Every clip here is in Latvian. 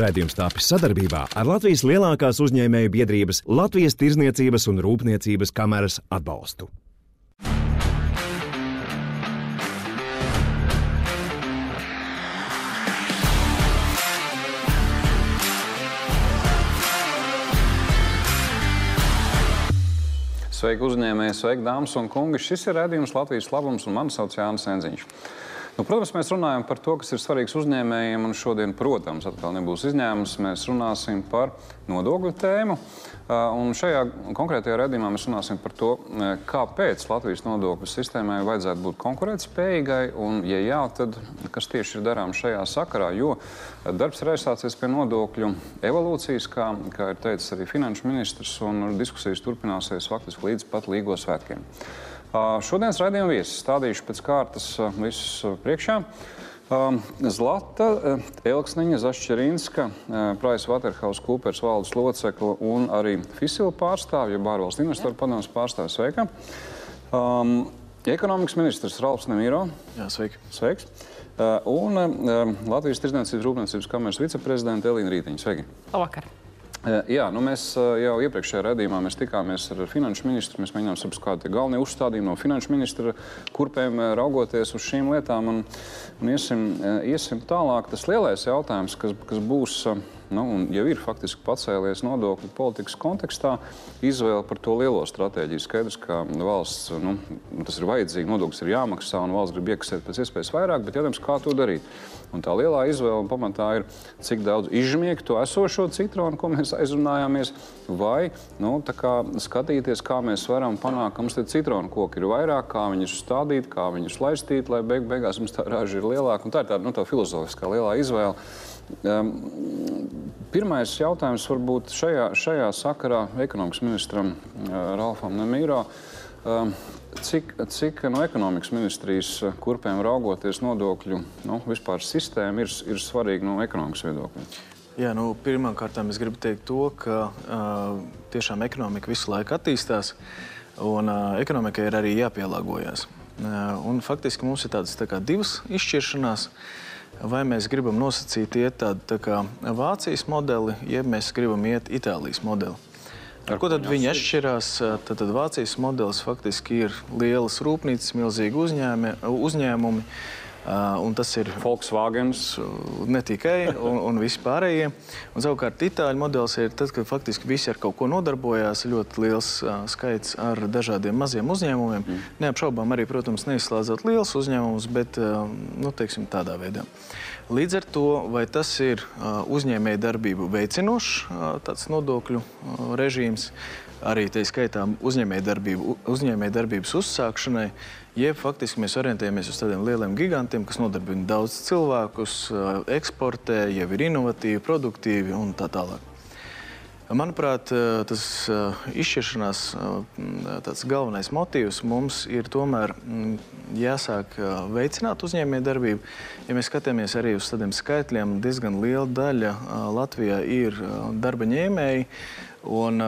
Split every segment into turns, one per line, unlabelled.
Rādījums tāpis sadarbībā ar Latvijas lielākās uzņēmēju biedrības Latvijas Tirzniecības un Rūpniecības kameras atbalstu.
Sveiki, uzņēmēji, sveiki, dāmas un kungi. Šis ir redzējums Latvijas labums, un mani sauc Jānis Enziņš. Nu, protams, mēs runājam par to, kas ir svarīgs uzņēmējiem, un šodien, protams, atkal nebūs izņēmums. Mēs runāsim par nodokļu tēmu. Un šajā konkrētajā redzējumā mēs runāsim par to, kāpēc Latvijas nodokļu sistēmai vajadzētu būt konkurētspējīgai, un, ja jā, tad kas tieši ir darāms šajā sakarā. Jo darbs ir aizsācies pie nodokļu evolūcijas, kā, kā ir teicis arī finanšu ministrs, un diskusijas turpināsies faktiski līdz pat Līgo svētkiem. Šodienas raidījuma viesis stādīšu pēc kārtas visus priekšā. Zlata, Elksniņa, Zašķerīnska, Price Waterhouse Coopers valdes locekla un arī Fisila pārstāvja, Bārvalsts investoru padomus pārstāvja. Sveika! Um, ekonomikas ministrs Ralfs Nemīro.
Jā, sveiki.
Sveiks! Uh, un uh, Latvijas Tirdzniecības Rūpniecības kameras viceprezidenta Elīna Rītiņa. Sveiki!
Labvakar!
Jā, nu mēs jau iepriekšējā redzējumā tikāmies ar finanšu ministru. Mēs mēģinājām saprast, kādi ir galvenie uzstādījumi no finanšu ministra kurpēm raugoties uz šīm lietām. Un, un iesim, iesim tālāk. Tas lielais jautājums, kas, kas būs nu, un jau ir faktiski pacēlies nodokļu politikas kontekstā, izvēle par to lielo stratēģiju. Skaidrs, ka valsts nu, tas ir vajadzīgi, nodoklis ir jāmaksā un valsts grib iekasēt pēc iespējas vairāk, bet jautājums, kā to darīt. Un tā lielā izvēle pamatā ir, cik daudz izžmiegt to esošo citronu, ko mēs aizrunājāmies, vai nu, kā skatīties, kā mēs varam panākt, ka mums tie citronu koki ir vairāk, kā viņus stādīt, kā viņus laistīt, lai beig beigās mums tā raža ir lielāka. Un tā ir tāda nu, tā filozofiskā lielā izvēle. Um, pirmais jautājums varbūt šajā, šajā sakarā ekonomikas ministram uh, Ralfam Nemīro. Um, Cik, cik no ekonomikas ministrijas kurpēm raugoties nodokļu nu, vispār sistēma ir, ir svarīga no ekonomikas viedokļa?
Jā, nu, Pirmkārt, es gribu teikt to, ka uh, tiešām ekonomika visu laiku attīstās, un uh, ekonomikai ir arī jāpielāgojas. Uh, faktiski mums ir tādas tā kā, divas izšķiršanās. Vai mēs gribam nosacīt iet tādu tā kā Vācijas modeli, jeb mēs gribam iet Itālijas modeli. Ar ko tad viņi atšķirās? Tad, tad Vācijas modelis faktiski ir lielas rūpnīcas, milzīgi uzņēmi, uzņēmumi. Un tas ir
Volkswagen.
Ne tikai, un, un visi pārējie. Un, savukārt, itāļu modelis ir tas, ka faktiski visi ar kaut ko nodarbojās. Ļoti liels uh, skaits ar dažādiem maziem uzņēmumiem. Mm. Neapšaubām arī, protams, neizslēdzot liels uzņēmumus, bet uh, nu, teiksim, tādā veidā. Līdz ar to, vai tas ir uzņēmēja darbību veicinošs nodokļu režīms, arī tā skaitā uzņēmēja darbību, uzņēmēja darbības uzsākšanai, jeb faktiski mēs orientējamies uz tādiem lieliem gigantiem, kas nodarbina daudz cilvēkus, eksportē, jau ir inovatīvi, produktīvi un tā tālāk. Manuprāt, eh, tas eh, izšķiršanās eh, galvenais motīvs mums ir tomēr mm, jāsāk veicināt uzņēmējdarbību. Ja mēs skatāmies arī uz tādiem skaitļiem, diezgan liela daļa Latvijā ir darba ņēmēji un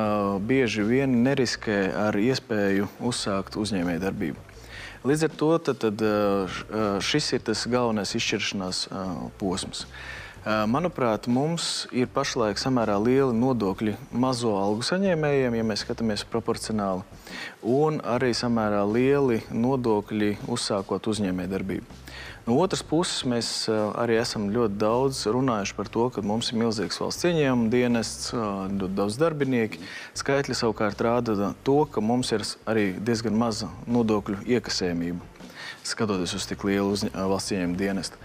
bieži vien neriskē ar iespēju uzsākt uzņēmējdarbību. Līdz ar to tad, tad, šis ir tas galvenais izšķiršanās posms. Manuprāt, mums ir pašlaik samērā lieli nodokļi mazo algu saņēmējiem, ja mēs skatāmies proporcionāli, un arī samērā lieli nodokļi uzsākot uzņēmējdarbību. No otras puses, mēs arī esam ļoti daudz runājuši par to, ka mums ir milzīgs valsts ieņēmuma dienests, ļoti daudz darbinieki. Skaitļi savukārt rāda to, ka mums ir arī diezgan maza nodokļu iekasējumība, skatoties uz tik lielu valsts ieņēmuma dienestu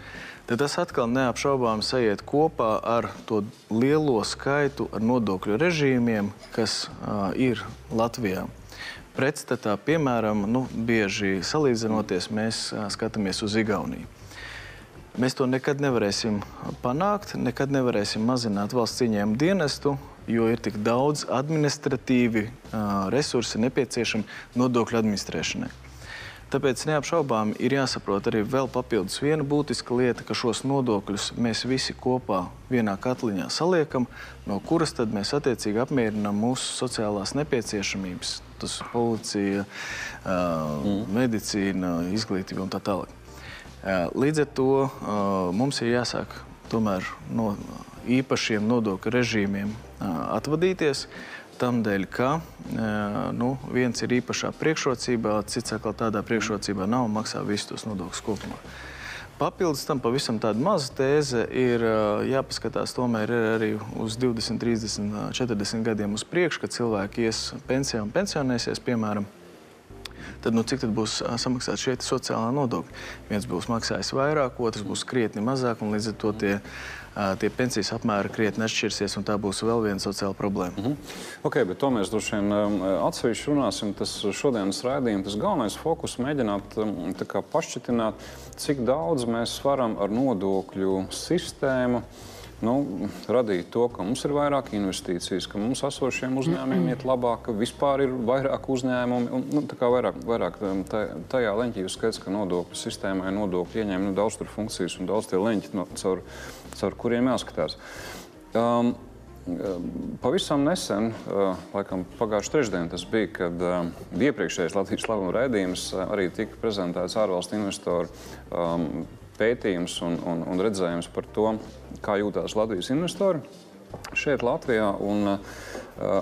tad tas atkal neapšaubām sajiet kopā ar to lielo skaitu ar nodokļu režīmiem, kas uh, ir Latvijā. Pretstatā, piemēram, nu, bieži salīdzinoties, mēs uh, skatāmies uz Igauniju. Mēs to nekad nevarēsim panākt, nekad nevarēsim mazināt valsts ieņēmumu dienestu, jo ir tik daudz administratīvi uh, resursi nepieciešami nodokļu administrēšanai. Tāpēc neapšaubām ir jāsaprot arī vēl papildus viena būtiska lieta, ka šos nodokļus mēs visi kopā vienā katliņā saliekam, no kuras tad mēs attiecīgi apmierinām mūsu sociālās nepieciešamības. Tas ir policija, mm. medicīna, izglītība un tā tālāk. Līdz ar to mums ir jāsāk tomēr no īpašiem nodokļu režīmiem atvadīties. Tamdēļ, ka nu, viens ir īpašā priekšrocībā, cits atkal tādā priekšrocībā nav un maksā visus tos nodokļus kopumā. Papildus tam pavisam tāda maza tēze ir jāpaskatās tomēr arī uz 20, 30, 40 gadiem uz priekšu, kad cilvēki ies pensijā un pensionēsies, piemēram. Tad, nu, cik tad būs samaksāts šie sociālā nodokļa? Viens būs maksājis vairāk, otrs būs krietni mazāk, un līdz ar to tie tie pensijas apmēri krietni atšķirsies, un tā būs vēl viena sociāla problēma. Mm -hmm.
okay, bet to mēs droši vien atsevišķi runāsim. Tas šodienas raidījums, tas galvenais fokus mēģināt kā, pašķitināt, cik daudz mēs varam ar nodokļu sistēmu nu, radīt to, ka mums ir vairāk investīcijas, ka mums esošiem uzņēmumiem iet labāk, ka vispār ir vairāk uzņēmumi. Un, nu, vairāk, vairāk tajā leņķī ir skaidrs, ka nodokļu sistēmai nodokļu ieņēmumi nu, daudz tur funkcijas un daudz tie leņķi no, caur caur kuriem jāskatās. Um, Pavisam nesen, uh, laikam pagājušā trešdiena, tas bija, kad uh, iepriekšējais Latvijas slavuma raidījums uh, arī tika prezentēts ārvalstu investoru um, pētījums un, un, un redzējums par to, kā jūtās Latvijas investori šeit, Latvijā. Un,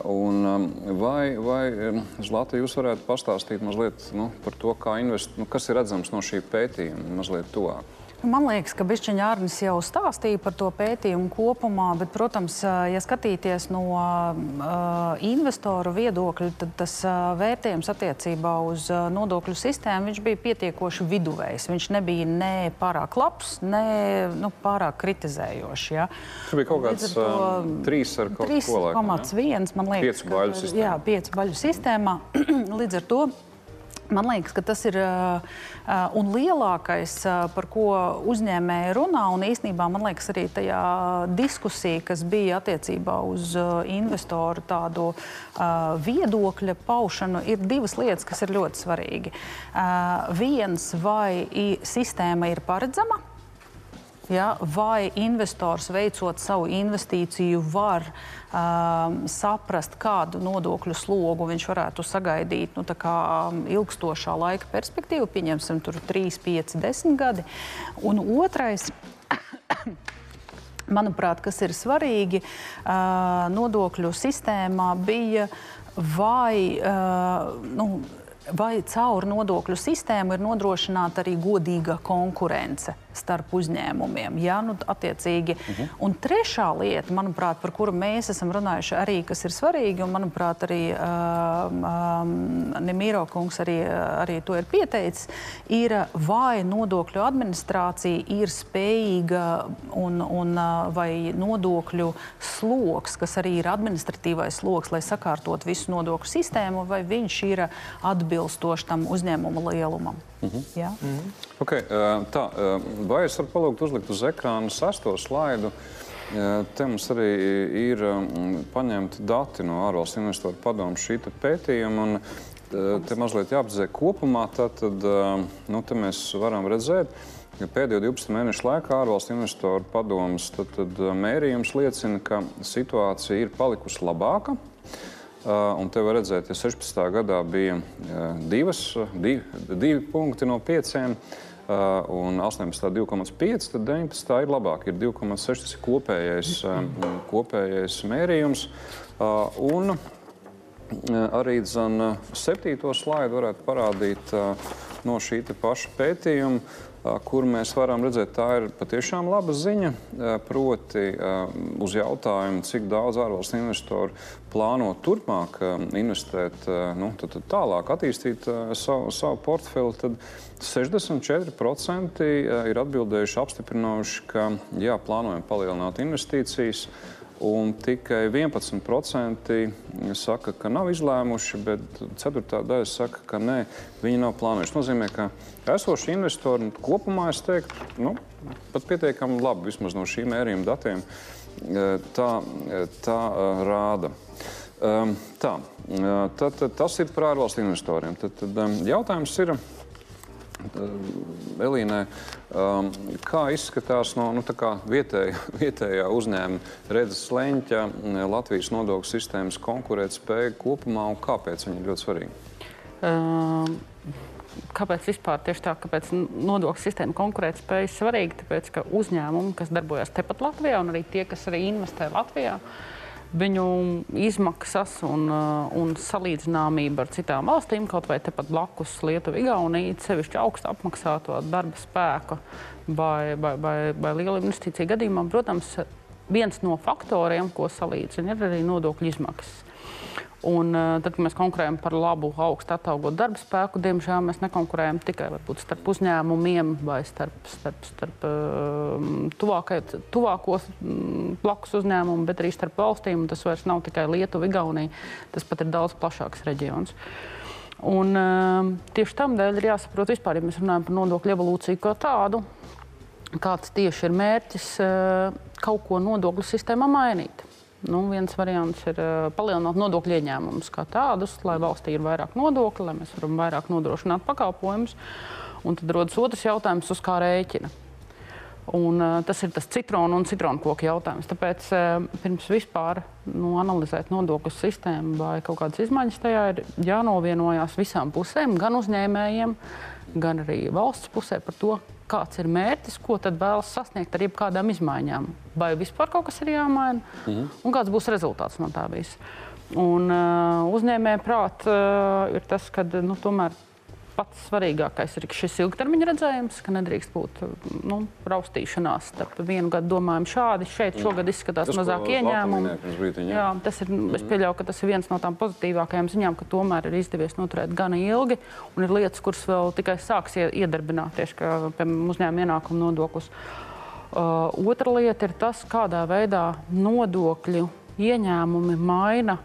un um, vai, vai um, Zlata, jūs varētu pastāstīt mazliet nu, par to, invest, nu, kas ir redzams no šī pētījuma mazliet tuvāk?
Man liekas, ka Bišķiņa Arnis jau stāstīja par to pētījumu kopumā, bet, protams, ja skatīties no uh, investoru viedokļa, tad tas uh, vērtējums attiecībā uz uh, nodokļu sistēmu bija pietiekoši viduvējs. Viņš nebija ne pārāk labs, ne nu, pārāk kritizējošs. Ja.
Tur bija kaut kāds to, trīs ar kaut ko
tādu. 3,1 man liekas.
Piecu baļu sistēmā.
Jā, piecu baļu sistēmā. Līdz ar to Man liekas, ka tas ir uh, un lielākais, uh, par ko uzņēmēji runā. Un īsnībā man liekas, arī tajā diskusija, kas bija attiecībā uz uh, investoru tādu viedokļa paušanu, ir divas lietas, kas ir ļoti svarīgi. Viens, vai sistēma ir paredzama? Ja, vai investors veicot savu investīciju var um, saprast, kādu nodokļu slogu viņš varētu sagaidīt nu, um, ilgstošā laika perspektīvā, pieņemsim, tur 3, 5, 10 gadi. Un otrais. Manuprāt, kas ir svarīgi uh, nodokļu sistēmā, bija vai uh, nu, vai caur nodokļu sistēmu ir nodrošināta arī godīga konkurence starp uzņēmumiem. Ja? Nu, attiecīgi. uh mhm. -huh. Un trešā lieta, manuprāt, par kuru mēs esam runājuši arī, kas ir svarīgi, un manuprāt, arī uh, um, Nemīro kungs arī, arī to ir pieteicis, ir vai nodokļu administrācija ir spējīga un, un vai nodokļu sloks, kas arī ir administratīvais sloks, lai sakārtot visu nodokļu sistēmu, vai viņš ir atbilstoši tam uzņēmuma lielumam. Mm -hmm. ja? mm -hmm.
okay, tā, vai es varu palūgt uzlikt uz ekrāna sesto slaidu? Te mums arī ir paņemti dati no ārvalstu investoru padomu šī pētījuma. Un, te mazliet jāapzīmē kopumā. Tad, nu, te mēs varam redzēt, ka pēdējo 12 mēnešu laikā ārvalstu investoru padomus mērījums liecina, ka situācija ir palikusi labāka. Un te var redzēt, ja 16. gadā bija divas, divi, divi punkti no pieciem, un 18. 2,5, tad 19. ir labāk, ir 2,6 tas ir kopējais, kopējais mērījums. Un arī zan, septīto slaidu varētu parādīt no šī paša pētījuma kur mēs varam redzēt, tā ir patiešām laba ziņa. Proti, uz jautājumu, cik daudz ārvalstu investoru plāno turpmāk investēt, nu, tad, tad tālāk attīstīt savu, savu portfeli, tad 64% ir atbildējuši, apstiprinājuši, ka jā, plānojam palielināt investīcijas. Un tikai 11% saka, ka nav izlēmuši, bet ceturtā daļa saka, ka nē, viņi nav plānojuši. Tas nozīmē, ka esošie investori kopumā, es teiktu, nu, pat pietiekami labi vismaz no šīm mērījuma datiem e, tā, e, tā uh, rāda. Um, tā, tad, tad tas ir par ārvalstu investoriem. Tad, tad um, jautājums ir, Elīnai, um, kā izskatās no nu, vietēja, vietējā uzņēmuma redzes leņķa Latvijas nodokļu sistēmas konkurētspēja kopumā un kāpēc viņa ir ļoti svarīga? Um.
kāpēc vispār tieši tā, kāpēc nodokļu sistēma konkurētspēja ir svarīga? Tāpēc, ka uzņēmumi, kas darbojas tepat Latvijā, un arī tie, kas arī investē Latvijā, viņu izmaksas un, uh, un salīdzināmība ar citām valstīm, kaut vai tepat blakus Lietuva, Igaunija, sevišķi augstu apmaksāto darba spēku vai, vai, vai, vai liela investīcija gadījumā, protams, viens no faktoriem, ko salīdzina, ir arī nodokļu izmaksas. Un, uh, tad, kad mēs konkurējam par labu, augstu atalgotu darba spēku, diemžēl mēs nekonkurējam tikai varbūt, starp uzņēmumiem vai starp, starp, starp uh, tuvākai, tuvākos um, blakus uzņēmumu, bet arī starp valstīm. Tas vairs nav tikai Lietuva, Igaunija. Tas pat ir daudz plašāks reģions. Un, uh, tieši tam dēļ ir jāsaprot, vispār, ja mēs runājam par nodokļu evolūciju kā tādu, kāds tieši ir mērķis kaut ko nodokļu sistēmā mainīt. Nu, viens variants ir uh, palielināt nodokļu ieņēmumus kā tādus, lai valstī ir vairāk nodokļu, lai mēs varam vairāk nodrošināt pakalpojumus. Un tad rodas otrs jautājums, uz kā rēķina. Un, uh, tas ir tas citronu un citronu koku jautājums. Tāpēc uh, pirms vispār nu, analizēt nodokļu sistēmu vai kaut kādas izmaiņas tajā ir jānovienojās visām pusēm, gan uzņēmējiem, gan arī valsts pusē par to, kāds ir mērķis, ko tad vēlas sasniegt ar jebkādām izmaiņām. Vai vispār kaut kas ir jāmaina, mm un kāds būs rezultāts no tā visa. Un uh, uzņēmēja prātā uh, ir tas, ka nu, tomēr pats svarīgākais ir šis ilgtermiņa redzējums, ka nedrīkst būt nu, raustīšanās. Starp vienu gadu domājam šādi, šeit šogad izskatās tas, mazāk ieņēmumu. Jā, tas ir, mm. Es pieļauju, ka tas ir viens no tām pozitīvākajām ziņām, ka tomēr ir izdevies noturēt gana ilgi un ir lietas, kuras vēl tikai sāks iedarbināties, kā piemēram uzņēmuma ienākuma nodoklis. Uh, otra lieta ir tas, kādā veidā nodokļu ieņēmumi maina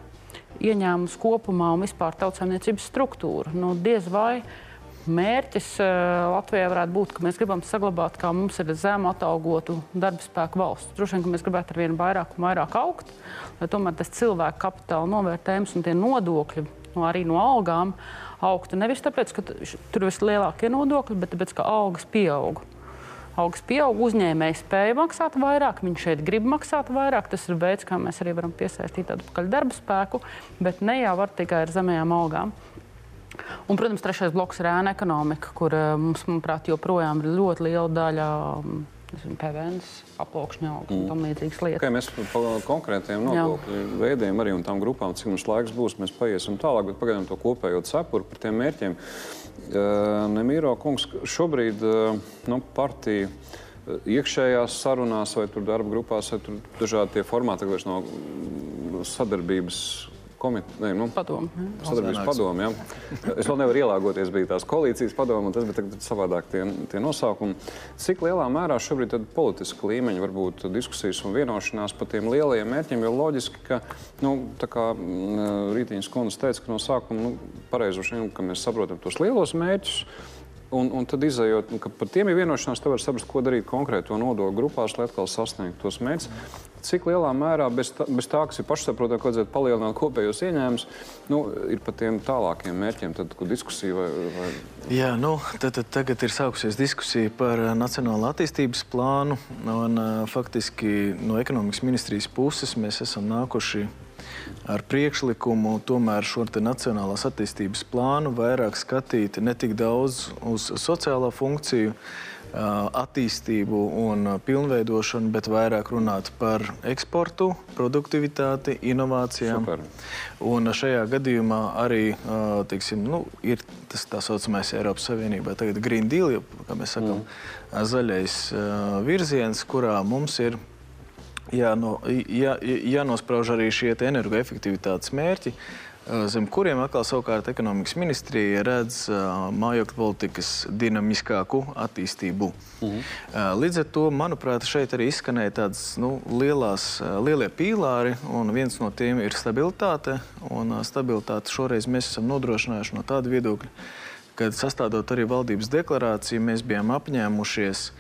ieņēmumus kopumā un vispār tautsājumniecības struktūru. Nu, diez vai mērķis uh, Latvijai varētu būt, ka mēs gribam saglabāt, kā mums ir zemu atalgotu darba spēku valsts. Droši vien, ka mēs gribētu ar vien vairāk un vairāk augt, lai tomēr tas cilvēku kapitāla novērtējums un tie nodokļi no, arī no algām augtu. Nevis tāpēc, ka tur ir vislielākie nodokļi, bet tāpēc, ka algas pieauga algas pieaug, uzņēmējs spēja maksāt vairāk, viņš šeit grib maksāt vairāk. Tas ir veids, kā mēs arī varam piesaistīt atpakaļ darba spēku, bet ne jau ar tikai ar zemajām algām. Un, protams, trešais bloks ir ēna ekonomika, kur eh, mums, manuprāt, joprojām ir ļoti liela daļa. PVN, aploksņa augsne un tam līdzīgas lietas.
Okay, mēs par konkrētiem nodokļu veidiem arī un tām grupām, cik mums laiks būs, mēs paiesim tālāk, bet pagaidām to kopējo cepuru par tiem mērķiem. Uh, Nemīro kungs, šobrīd nu, partija iekšējās sarunās vai darba grupās, vai dažādi tie formāti, kas no sadarbības komiteja, nu,
padomu.
Sadarbības padomu. Ja. Es vēl nevaru ielāgoties, bija tās koalīcijas padomu, un tas bija savādāk tie, tie nosaukumi. Cik lielā mērā šobrīd ir politiska līmeņa, varbūt diskusijas un vienošanās par tiem lielajiem mērķiem, jo loģiski, ka, nu, tā kā Rītiņas kundze teica, ka no sākuma, nu, pareizi, ka mēs saprotam tos lielos mērķus, Un, un tad izējot, ka par tiem ir vienošanās, tad var saprast, ko darīt konkrēto nodokļu grupās, lai atkal sasniegtu tos mērķus. Cik lielā mērā bez tā, bez tā kas ir pašsaprotami, ka vajadzētu palielināt kopējos ieņēmumus, nu, ir par tiem tālākiem mērķiem, tad, kur diskusija vai. vai...
Jā, nu, tad, tad tagad ir sākusies diskusija par uh, Nacionālo attīstības plānu. Un, uh, faktiski no ekonomikas ministrijas puses mēs esam nākuši ar priekšlikumu tomēr šo nacionālās attīstības plānu vairāk skatīt ne tik daudz uz sociālo funkciju, attīstību un pilnveidošanu, bet vairāk runāt par eksportu, produktivitāti, inovācijām. Super. Un šajā gadījumā arī teiksim, nu, ir tas tā saucamais Eiropas Savienībā tagad Green Deal, kā mēs sakām, mm. zaļais virziens, kurā mums ir jāno, jā, jānosprauž arī šie energoefektivitātes mērķi, zem kuriem atkal savukārt ekonomikas ministrija redz mājokļu politikas dinamiskāku attīstību. Mhm. Līdz ar to, manuprāt, šeit arī izskanēja tādas nu, lielās, lielie pīlāri, un viens no tiem ir stabilitāte. Un stabilitāti šoreiz mēs esam nodrošinājuši no tāda viedokļa, kad sastādot arī valdības deklarāciju, mēs bijām apņēmušies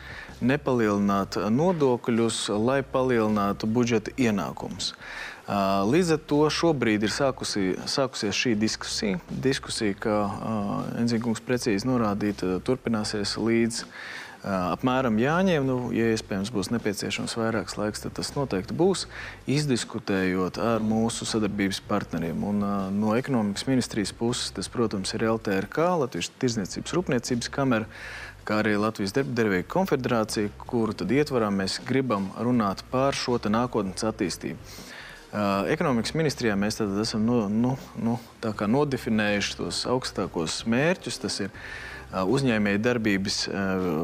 nepalielināt nodokļus, lai palielinātu budžeta ienākumus. Līdz ar to šobrīd ir sākusi, sākusies šī diskusija. Diskusija, kā Enzīkungs precīzi norādīja, turpināsies līdz apmēram jāņem. Nu, ja iespējams būs nepieciešams vairāks laiks, tad tas noteikti būs izdiskutējot ar mūsu sadarbības partneriem. Un, no ekonomikas ministrijas puses tas, protams, ir LTRK, Latvijas Tirzniecības Rūpniecības kamera kā arī Latvijas Derbdevēja konfederācija, kuru ietvarā mēs gribam runāt par šo nākotnes attīstību. Ekonomikas ministrijā mēs esam no, nu, nu, nodefinējuši tos augstākos mērķus. Tas ir uzņēmēja darbības,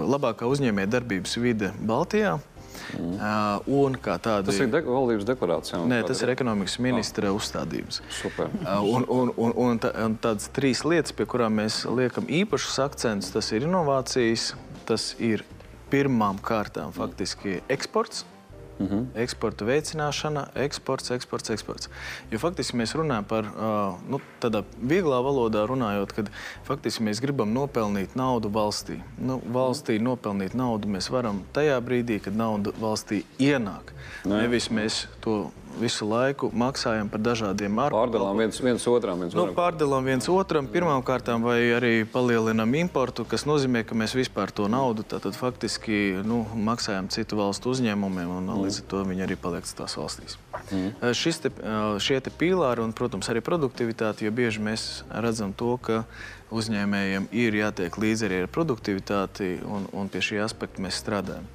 labākā uzņēmēja darbības vide Baltijā. Mm. Uh, tāda,
tas ir de valdības deklarācijā.
Nē, tas ir ekonomikas ministra oh. uzstādījums.
Super.
Uh, un, un, un, un, tā, un tādas trīs lietas, pie kurām mēs liekam īpašus akcentus, tas ir inovācijas, tas ir pirmām kārtām faktiski eksports. Mm Mm -hmm. Eksporta veicināšana, eksports, eksports, eksports. Jo faktiski mēs runājam par uh, nu, tādā vieglā valodā, runājot, kad faktiski mēs gribam nopelnīt naudu valstī. Nu, valstī nopelnīt naudu mēs varam tajā brīdī, kad nauda valstī ienāk. Nē. Nevis mēs to visu laiku maksājam par dažādiem
pārdalām viens, viens otram. Viens
nu, pārdalām viens otram pirmkārt, vai arī palielinām importu, kas nozīmē, ka mēs vispār to naudu tātad, faktiski nu, maksājam citu valstu uzņēmumiem, un mm. līdz ar to viņi arī paliek tās valstīs. Mm. Šis te, šie te pīlāri un, protams, arī produktivitāte, jo bieži mēs redzam to, ka uzņēmējiem ir jātiek līdzi arī ar produktivitāti, un, un pie šī aspekta mēs strādājam.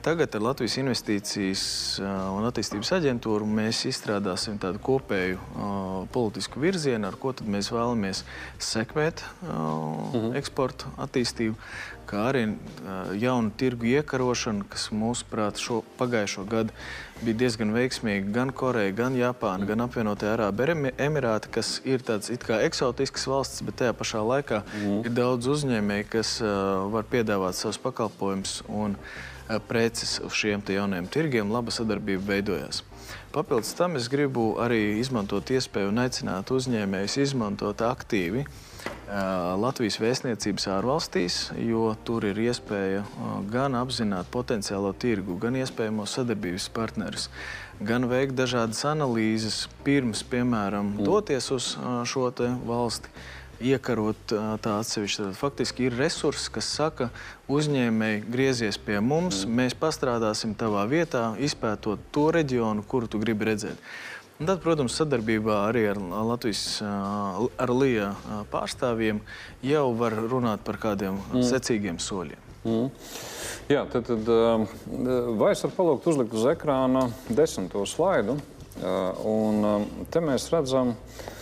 Tagad ar Latvijas Investīcijas un attīstības aģentūru mēs izstrādāsim tādu kopēju uh, politisku virzienu, ar ko mēs vēlamies sekmēt uh, mm -hmm. eksporta attīstību, kā arī uh, jaunu tirgu iekarošanu, kas mūsuprāt šo pagājušo gadu bija diezgan veiksmīga gan Koreja, gan Japāna, gan apvienotie Arābu Emirāti, kas ir tāds it kā eksotisks valsts, bet tajā pašā laikā mm. ir daudz uzņēmēju, kas uh, var piedāvāt savus pakalpojumus Eh, preces uz šiem jauniem tirgiem, laba sadarbība veidojās. Papildus tam es gribu arī izmantot iespēju un aicināt uzņēmējus izmantot aktīvi uh, Latvijas vēstniecības ārvalstīs, jo tur ir iespēja uh, gan apzināt potenciālo tirgu, gan iespējamos sadarbības partnerus, gan veikt dažādas analīzes pirms, piemēram, mm. doties uz šo valsti iekarot tā atsevišķi. Tad faktiski ir resursi, kas saka, uzņēmēji, griezies pie mums, mm. mēs pastrādāsim tavā vietā, izpētot to reģionu, kuru tu gribi redzēt. Un tad, protams, sadarbībā arī ar Latvijas ar LIA pārstāvjiem jau var runāt par kādiem mm. secīgiem soļiem. Mm.
Jā, tad, tad vai es varu palūgt uzlikt uz ekrāna desmito slaidu? Un te mēs redzam, ka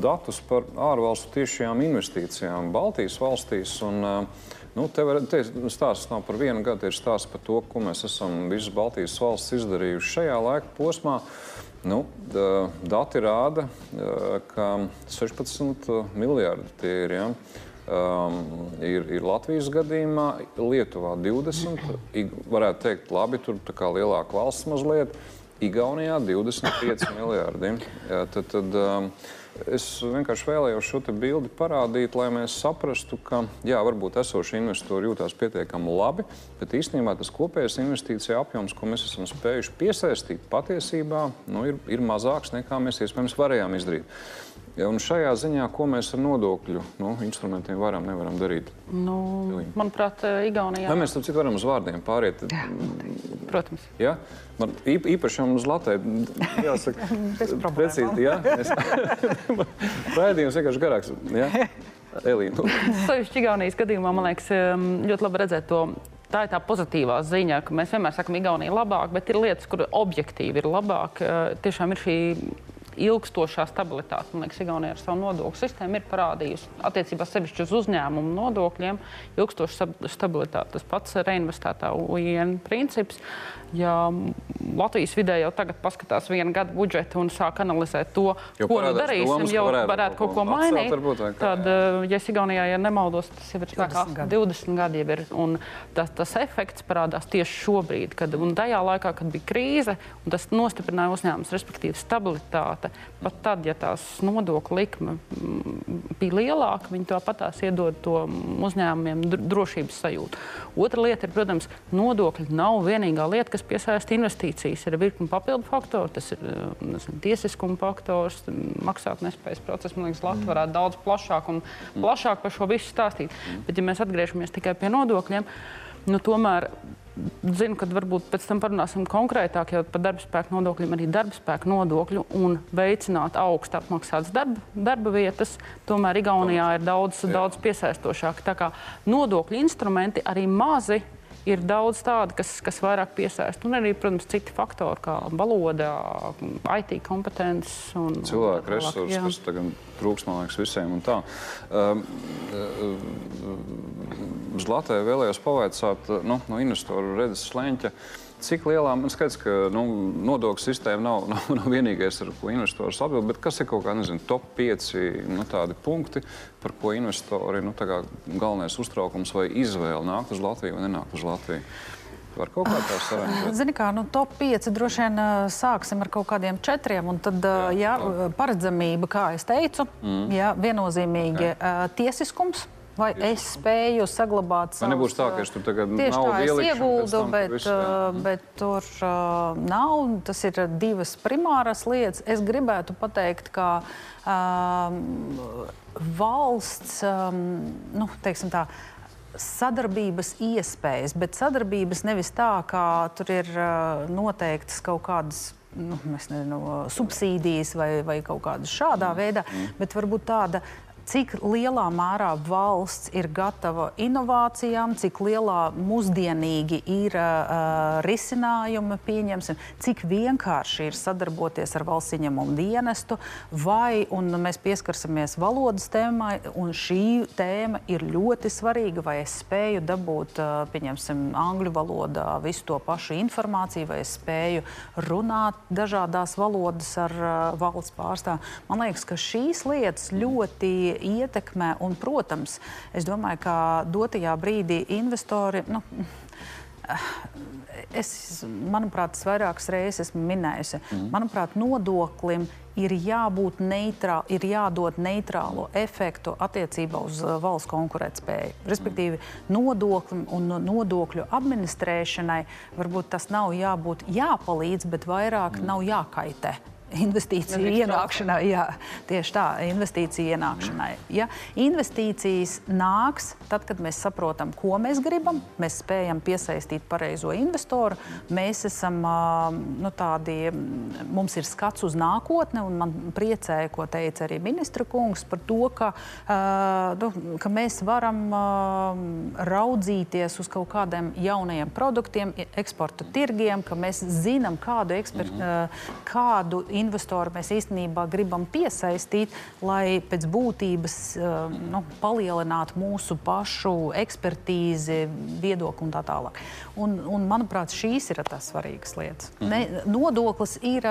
datus par ārvalstu tiešajām investīcijām Baltijas valstīs. Un, uh, Nu, te var, te stāsts nav par vienu gadu, ir stāsts par to, ko mēs esam visas Baltijas valsts izdarījuši šajā laika posmā. Nu, dati rāda, uh, ka 16 miljardi tie ir. Ja? Um, ir, ir Latvijas gadījumā, Lietuvā 20. Varētu teikt, labi, tur kā lielāka valsts mazliet. Igaunijā 25 miljardi. Jā, tad, tad, um, es vienkārši vēlējos šo bildi parādīt, lai mēs saprastu, ka jā, varbūt esošie investori jūtas pietiekami labi, bet īstenībā tas kopējais investīcija apjoms, ko mēs esam spējuši piesaistīt, patiesībā nu, ir, ir mazāks nekā mēs iespējams varējām izdarīt. Ja, šajā ziņā, ko mēs ar nodokļu nu, instrumentiem varam, nevaram darīt?
Nu, manuprāt, Igaunijā.
Vai mēs tam citu varam uz vārdiem pāriet?
Jā, protams.
Ja? Man īpaši mums Latvijā jāsaka, precīzi. Ja? Raidījums vienkārši garāks. Ja? Elīna. Nu.
Sevišķi Igaunijas gadījumā, man liekas, ļoti labi redzēt to tā ir tā pozitīvā ziņa, ka mēs vienmēr sakām, ka Igaunija ir labāka, bet ir lietas, kur objektīvi ir labāk. Uh, tiešām ir šī ilgstošā stabilitāte. Man liekas, Igaunija ar savu nodokļu sistēmu ir parādījusi attiecībā sevišķi uz uzņēmumu nodokļiem ilgstošu stabilitāti. Tas pats reinvestētā UN princips. Ja Latvijas vidē jau tagad paskatās vienu gadu budžetu un sāk analizēt to,
jo
ko nu darīsim, domas, jau varētu, varētu kaut ko mainīt,
varbūt, kā,
tad. Eh, ja es Igaunijā ja nemaldos, tas jau ir spēkā 20 gadi. 20 gadi jau ir. Un tas, tas efekts parādās tieši šobrīd, kad tajā laikā, kad bija krīze, un tas nostiprināja uzņēmumus, respektīvi stabilitāti kvalitāte. Pat tad, ja tās nodokļu likme mm, bija lielāka, viņi tāpat tās iedod to uzņēmumiem drošības sajūtu. Otra lieta ir, protams, nodokļi nav vienīgā lieta, kas piesaista investīcijas. ir virkni papildu faktoru, tas ir nezinu, tiesiskuma faktors, maksātnespējas process. Man liekas, Latvija varētu daudz plašāk un plašāk par šo visu stāstīt. Bet, ja mēs atgriežamies tikai pie nodokļiem, nu, tomēr zinu, ka varbūt pēc tam parunāsim konkrētāk par darba spēku nodokļiem, arī darba spēku nodokļu un veicināt augstu apmaksātas darba, darba vietas. Tomēr Igaunijā ir daudz, daudz piesaistošāk. Tā kā nodokļu instrumenti arī mazi ir daudz tādu, kas, kas vairāk piesaista. Un arī, protams, citi faktori, kā valoda, IT kompetences un
cilvēku resursi, kas tagad trūks, man liekas, visiem. Um, uz Latviju vēlējos pavaicāt nu, no investoru redzes slēņķa. Cik lielā man skaidrs, ka nu, nodokļu sistēma nav, nav, nav vienīgais, ar ko investors atbild, bet kas ir kaut kādi top 5 nu, punkti, par ko investori nu, galvenais uztraukums vai izvēle nākt uz Latviju vai nenākt uz Latviju? Var kaut kā tā sarežģīt.
Zini, kā, nu, top 5 droši vien sāksim ar kaut kādiem četriem. Tad, jā, jā paredzamība, kā es teicu, mm. jā, viennozīmīgi jā. tiesiskums. Vai es spēju saglabāt savu
nebūs tā, ka es tur tagad
tieši tā
es
ieguldu, bet, visu, uh, bet tur uh, nav. Tas ir divas primāras lietas. Es gribētu pateikt, ka um, valsts, um, nu, teiksim tā, sadarbības iespējas, bet sadarbības nevis tā, ka tur ir uh, noteiktas kaut kādas nu, nezinu, subsīdijas vai, vai kaut kādas šādā mm. veidā, mm. bet varbūt tāda cik lielā mērā valsts ir gatava inovācijām, cik lielā mūsdienīgi ir uh, risinājumi, pieņemsim, cik vienkārši ir sadarboties ar valsts ieņemumu dienestu, vai mēs pieskarsimies valodas tēmai, un šī tēma ir ļoti svarīga, vai es spēju dabūt, uh, pieņemsim, angļu valodā visu to pašu informāciju, vai es spēju runāt dažādās valodas ar uh, valsts pārstāvjiem. Man liekas, ka šīs lietas ļoti ietekmē. Un, protams, es domāju, ka dotajā brīdī investori. Nu, Es, manuprāt, tas vairākas reizes esmu minējusi. Mm. Manuprāt, nodoklim ir jābūt neitrālam, ir jādod neitrālo efektu attiecībā uz uh, valsts konkurētspēju. Respektīvi, nodoklim un nodokļu administrēšanai varbūt tas nav jābūt jāpalīdz, bet vairāk mm. nav jākaitē investīciju ienākšanai. Jā, tieši tā, investīciju ienākšanai. Ja? Investīcijas nāks tad, kad mēs saprotam, ko mēs gribam, mēs spējam piesaistīt pareizo investoru. Mēs esam nu, tādi, mums ir skats uz nākotni, un man priecēja, ko teica arī ministra kungs par to, ka, nu, ka mēs varam raudzīties uz kaut kādiem jauniem produktiem, eksporta tirgiem, ka mēs zinām, kādu, eksper, kādu investoru mēs īstenībā gribam piesaistīt, lai pēc būtības uh, nu, palielinātu mūsu pašu ekspertīzi, viedokli un tā tālāk. Un, un, manuprāt, šīs ir tās svarīgas lietas. Mhm. Ne, nodoklis ir,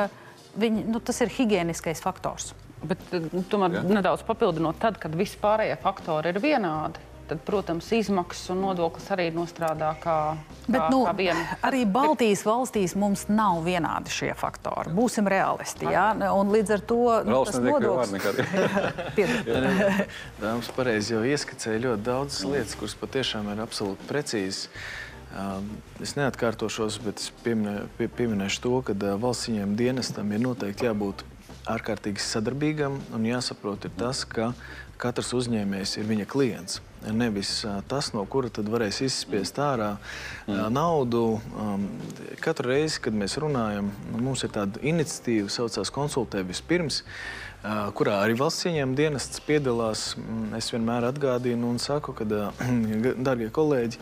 viņi, nu, tas ir higiēniskais faktors.
Bet, nu, tomēr Jā. nedaudz papildinot, tad, kad visi pārējie faktori ir vienādi, tad, protams, izmaksas un nodoklis arī nostrādā kā, kā, Bet, nu, kā viena.
Arī Baltijas valstīs mums nav vienādi šie faktori. Būsim realisti. Jā? Un līdz ar to
nu, tas nodoklis.
Dāmas pareizi jau ieskicēja ļoti daudzas lietas, kuras patiešām ir absolūti precīzas. Um, es neatkārtošos, bet es pieminē, pie, pieminēšu to, ka uh, valsts ieņēmuma dienestam ir noteikti jābūt ārkārtīgi sadarbīgam un jāsaprot tas, ka katrs uzņēmējs ir viņa klients. Nevis tas, no kura tad varēs izspiest ārā mm. naudu. Katru reizi, kad mēs runājam, mums ir tāda iniciatīva, saucās Konsultē vispirms, kurā arī valsts ieņēmuma dienests piedalās. Es vienmēr atgādinu un saku, ka, darbie kolēģi,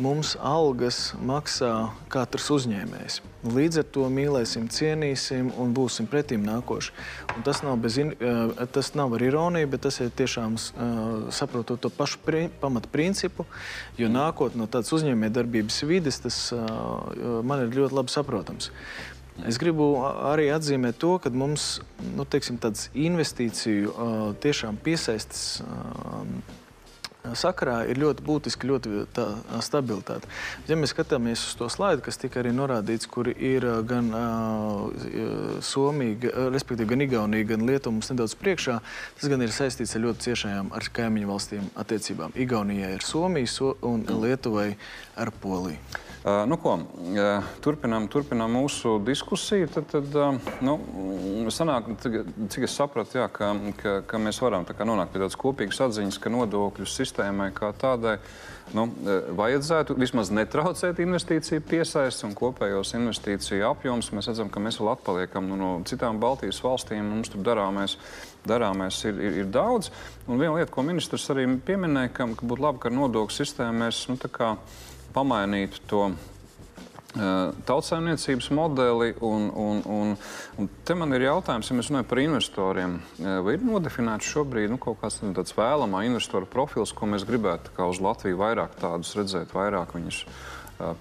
mums algas maksā katrs uzņēmējs. Līdz ar to mīlēsim, cienīsim un būsim pretim nākoši. Un tas, nav bez, tas nav ar ironiju, bet tas ir tiešām saprotot to pašu pri, pamatprincipu, jo nākot no tādas uzņēmējdarbības vides, tas man ir ļoti labi saprotams. Es gribu arī atzīmēt to, ka mums nu, teiksim, tādas investīciju tiešām piesaistas sakarā ir ļoti būtiska ļoti tā, stabilitāte. Ja mēs skatāmies uz to slaidu, kas tika arī norādīts, kur ir gan uh, Somija, respektīvi gan Igaunija, gan Lietuva mums nedaudz priekšā, tas gan ir saistīts ar ļoti ciešajām ar kaimiņu valstīm attiecībām. Igaunijai ar Somiju so, un Lietuvai ar Poliju.
Uh, nu, ko, uh, turpinām, turpinām mūsu diskusiju. Tad, tad uh, nu, sanāk, cik es sapratu, jā, ka, ka, ka mēs varam nonākt pie tādas kopīgas atziņas, ka nodokļu sistēmai kā tādai nu, vajadzētu vismaz netraucēt investīciju piesaisti un kopējos investīciju apjoms. Mēs redzam, ka mēs vēl atpaliekam nu, no citām Baltijas valstīm. Mums tur darāmais, darāmais ir, ir, ir daudz. Un viena lieta, ko ministrs arī pieminēja, ka, ka būtu labi, ka nodokļu sistēmā mēs nu, pamainītu to tautsājumniecības modeli. Un, un, un, un te man ir jautājums, ja mēs runājam par investoriem. Vai ir nodefinēts šobrīd nu, kaut kāds tāds vēlamā investoru profils, ko mēs gribētu uz Latviju vairāk tādus redzēt, vairāk viņus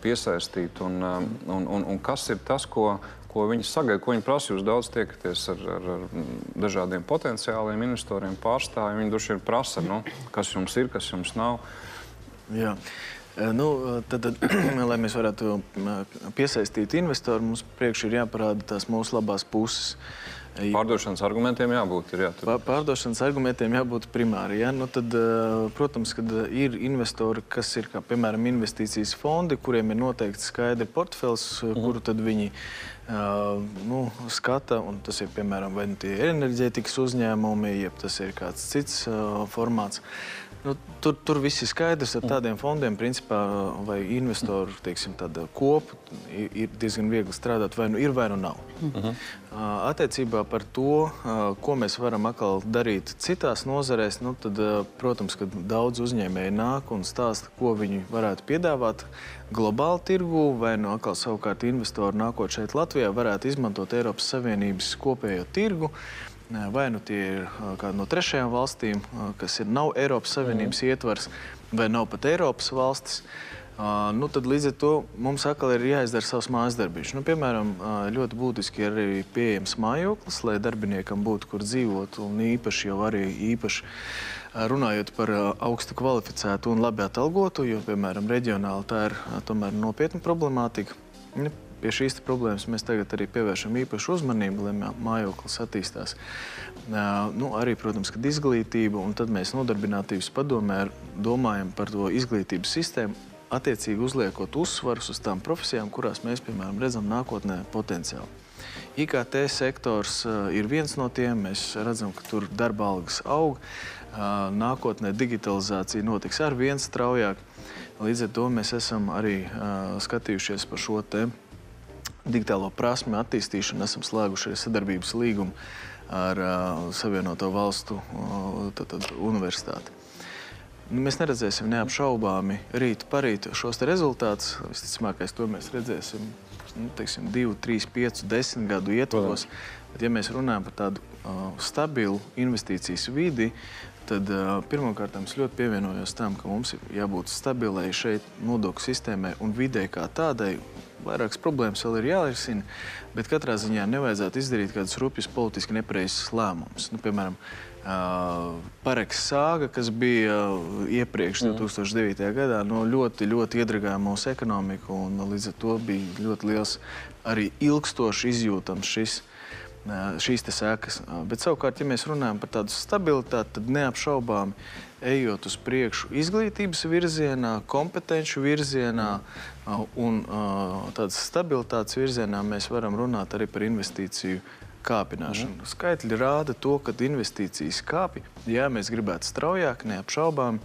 piesaistīt? Un, un, un, un kas ir tas, ko, ko viņi sagaida, ko viņi prasa? Jūs daudz tiekaties ar, ar, ar dažādiem potenciāliem investoriem, pārstāvjiem. Viņi droši vien prasa, nu, kas jums ir, kas jums nav.
Jā. Nu, tad, lai mēs varētu piesaistīt investoru, mums priekšā ir jāparāda tās mūsu labās puses.
Pārdošanas argumentiem jābūt. Ir, jā,
tur... Pārdošanas argumentiem jābūt primāri. Ja? Nu, tad, protams, kad ir investori, kas ir kā, piemēram investīcijas fondi, kuriem ir noteikti skaidri portfels, -hmm. kuru tad viņi nu, skata. Tas ir piemēram vai nu tie enerģētikas uzņēmumi, jeb tas ir kāds cits formāts. Nu, tur, tur viss ir skaidrs. Ar tādiem fondiem, principā, vai investoru teiksim, kopu ir, diezgan viegli strādāt. Vai nu ir, vai nu nav. Uh mhm. -huh. Attiecībā par to, ko mēs varam atkal darīt citās nozarēs, nu, tad, protams, ka daudz uzņēmēji nāk un stāsta, ko viņi varētu piedāvāt globāli tirgu, vai nu atkal savukārt investori nākot šeit Latvijā varētu izmantot Eiropas Savienības kopējo tirgu. Uh, vai nu tie ir kādi no trešajām valstīm, kas ir nav Eiropas Savienības mm. ietvars, vai nav pat Eiropas valstis. Uh, nu, tad līdz ar to mums atkal ir jāizdara savs mājas darbs. Nu, piemēram, ļoti būtiski ir arī pieejams mājoklis, lai darbiniekam būtu kur dzīvot. Un īpaši jau arī īpaši runājot par augstu kvalificētu un labi atalgotu, jo, piemēram, reģionāli tā ir tomēr nopietna problemātika. Pie šīs problēmas mēs tagad arī pievēršam īpašu uzmanību, lai mājoklis attīstās. Nu, arī, protams, kad izglītība, un tad mēs nodarbinātības padomē domājam par to izglītības sistēmu, attiecīgi uzliekot uzsvarus uz tām profesijām, kurās mēs, piemēram, redzam nākotnē potenciālu. IKT sektors ir viens no tiem. Mēs redzam, ka tur darba algas aug. Nākotnē digitalizācija notiks ar vien straujāk. Līdz ar to mēs esam arī skatījušies par šo tēmu digitālo prasmu attīstīšanu esam slēguši arī sadarbības līgumu ar uh, Savienoto Valstu uh, tad, tad, universitāti. Nu, mēs neredzēsim neapšaubāmi rīt parīt šos rezultātus. Visticamākais to mēs redzēsim nu, teiksim, 2, 3, 5, 10 gadu ietvaros. Bet, ja mēs runājam par tādu uh, stabilu investīcijas vidi, tad pirmkārt es ļoti pievienojos tam, ka mums ir jābūt stabilai šeit nodokļu sistēmai un vidē kā tādai vairākas problēmas vēl ir jārisina, bet katrā ziņā nevajadzētu izdarīt kādus rupjus politiski nepareizus lēmumus. Nu, piemēram, Pareks sāga, kas bija iepriekš, mm. 2009. gadā, no ļoti, ļoti iedragāja mūsu ekonomiku, un līdz ar to bija ļoti liels arī ilgstoši izjūtams šis šīs sekas. Bet savukārt, ja mēs runājam par tādu stabilitāti, tad neapšaubāmi ejot uz priekšu izglītības virzienā, kompetenci virzienā un tādas stabilitātes virzienā, mēs varam runāt arī par investīciju kāpināšanu. Mhm. Skaitļi rāda to, ka investīcijas kāpj. Jā, mēs gribētu straujāk, neapšaubām,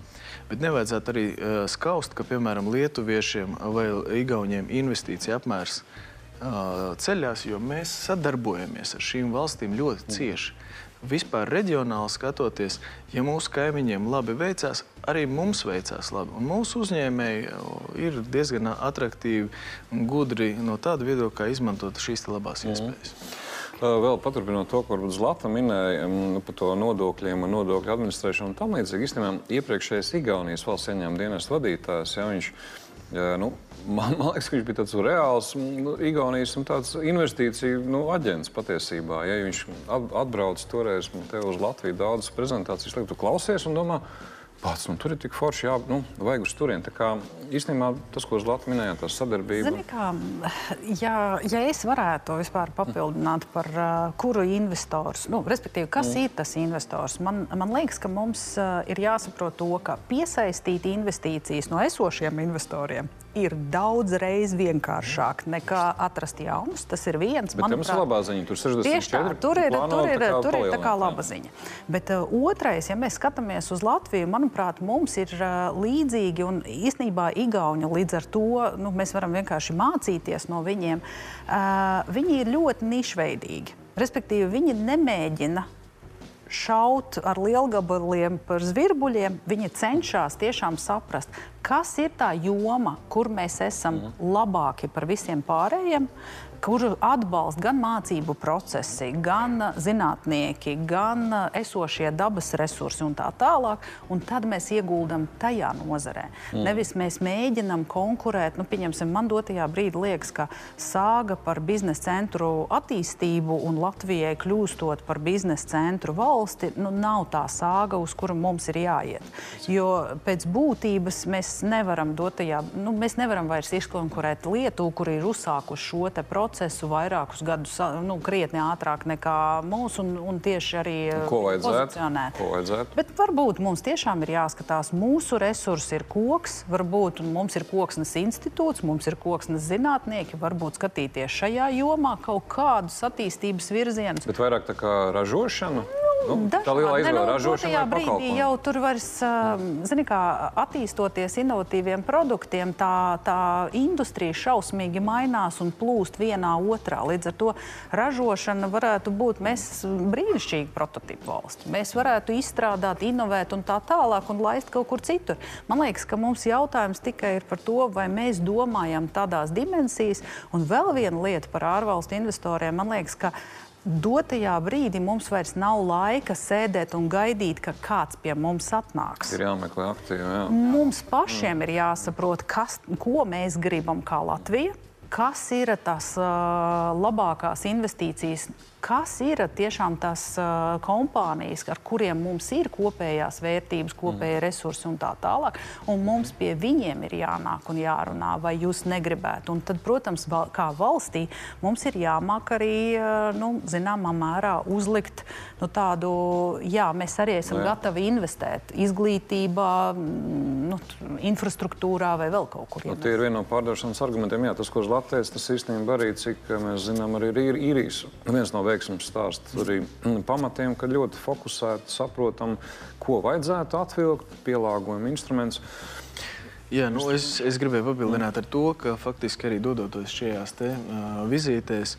bet nevajadzētu arī uh, skaust, ka, piemēram, lietuviešiem vai igauniem investīcija apmērs uh, ceļās, jo mēs sadarbojamies ar šīm valstīm ļoti mhm. cieši. Vispār reģionāli skatoties, ja mūsu kaimiņiem labi veicās, arī mums veicās labi. Un mūsu uzņēmēji ir diezgan attraktīvi un gudri no tāda viedokļa, kā izmantot šīs labās mm. iespējas.
Vēl paturpinot to, ko Zlata minēja par to nodokļiem un nodokļu administrēšanu un tam līdzīgi. Īstenībā iepriekšējais Igaunijas valsts ieņēmuma dienas vadītājs, ja viņš nu, man, man liekas, ka viņš bija tāds reāls nu, Igaunijas investīciju nu, aģents patiesībā. Ja viņš atbrauc toreiz uz Latviju daudzas prezentācijas, lai tu klausies un domā, pats, tur ir tik forši, jā, nu, vajag uz turieni. Īstenībā tas, ko Zlata minēja, tā sadarbība.
Zini, kā, ja, ja es varētu vispār papildināt par uh, kuru investors, nu, respektīvi, kas mm. ir tas investors, man, man liekas, ka mums uh, ir jāsaprot to, ka piesaistīt investīcijas no esošiem investoriem ir daudz reizes vienkāršāk nekā atrast jaunus. Tas ir viens.
Bet manuprāt, ir labā ziņa. Tur 64
tā, tur ir, plāno, tur ir, tur ir tā kā laba ziņa. Bet uh, otrais, ja mēs skatāmies uz Latviju, manuprāt, mums ir uh, līdzīgi un īstenībā Igauni līdz ar to nu, mēs varam vienkārši mācīties no viņiem. Uh, viņi ir ļoti nišveidīgi. Respektīvi, viņi nemēģina šaut ar lielgabaliem par zvirbuļiem, viņi cenšas tiešām saprast, kas ir tā joma, kur mēs esam mhm. labāki par visiem pārējiem, kuru atbalsta gan mācību procesi, gan zinātnieki, gan esošie dabas resursi un tā tālāk. Un tad mēs ieguldam tajā nozarē. Mm. Nevis mēs mēģinam konkurēt. Nu, pieņemsim, man dotajā brīdī liekas, ka sāga par biznesa centru attīstību un Latvijai kļūstot par biznesa centru valsti, nu, nav tā sāga, uz kuru mums ir jāiet. Jo pēc būtības mēs nevaram dotajā, nu, mēs nevaram vairs izkonkurēt Lietuvu, kur ir uzsākuši šo procesu procesu vairākus gadus, nu, krietni ātrāk nekā mūsu, un, un tieši arī
ko vajadzētu, ko vajadzētu.
Bet varbūt mums tiešām ir jāskatās, mūsu resursi ir koks, varbūt mums ir koksnes institūts, mums ir koksnes zinātnieki, varbūt skatīties šajā jomā kaut kādus attīstības virzienus.
Bet vairāk tā kā ražošana? Nu,
tā lielā izvēle ražošanā brīdī jau tur vairs, zini, kā attīstoties inovatīviem produktiem, tā, tā industrija šausmīgi mainās un plūst vienā otrā. Līdz ar to ražošana varētu būt mēs brīnišķīgi prototipu valsts. Mēs varētu izstrādāt, inovēt un tā tālāk un laist kaut kur citur. Man liekas, ka mums jautājums tikai ir par to, vai mēs domājam tādās dimensijas. Un vēl viena lieta par ārvalstu investoriem, man liekas, ka dotajā brīdī mums vairs nav laika sēdēt un gaidīt, ka kāds pie mums atnāks.
Ir jāmeklē aktīvi. Jā.
Mums pašiem mm. ir jāsaprot, kas, ko mēs gribam kā Latvija, kas ir tās uh, labākās investīcijas kas ir tiešām tās uh, kompānijas, ar kuriem mums ir kopējās vērtības, kopējie mm. resursi un tā tālāk. Un mums pie viņiem ir jānāk un jārunā, vai jūs negribētu. Un tad, protams, val, kā valstī mums ir jāmāk arī uh, nu, zināmā mērā uzlikt nu, tādu, jā, mēs arī esam jā. gatavi investēt izglītībā, nu, infrastruktūrā vai vēl kaut kur.
Nu, tie ir viena no pārdošanas argumentiem. Jā, tas, ko Latvijas tas īstenībā arī, cik mēs zinām, arī ir īrijas. Viens no veiksmes stāsts arī pamatiem, ka ļoti fokusēti saprotam, ko vajadzētu atvilkt, pielāgojumu instrumentus.
Jā, nu, es, es gribēju papildināt ar to, ka faktiski arī dodoties šajās te, uh, vizītēs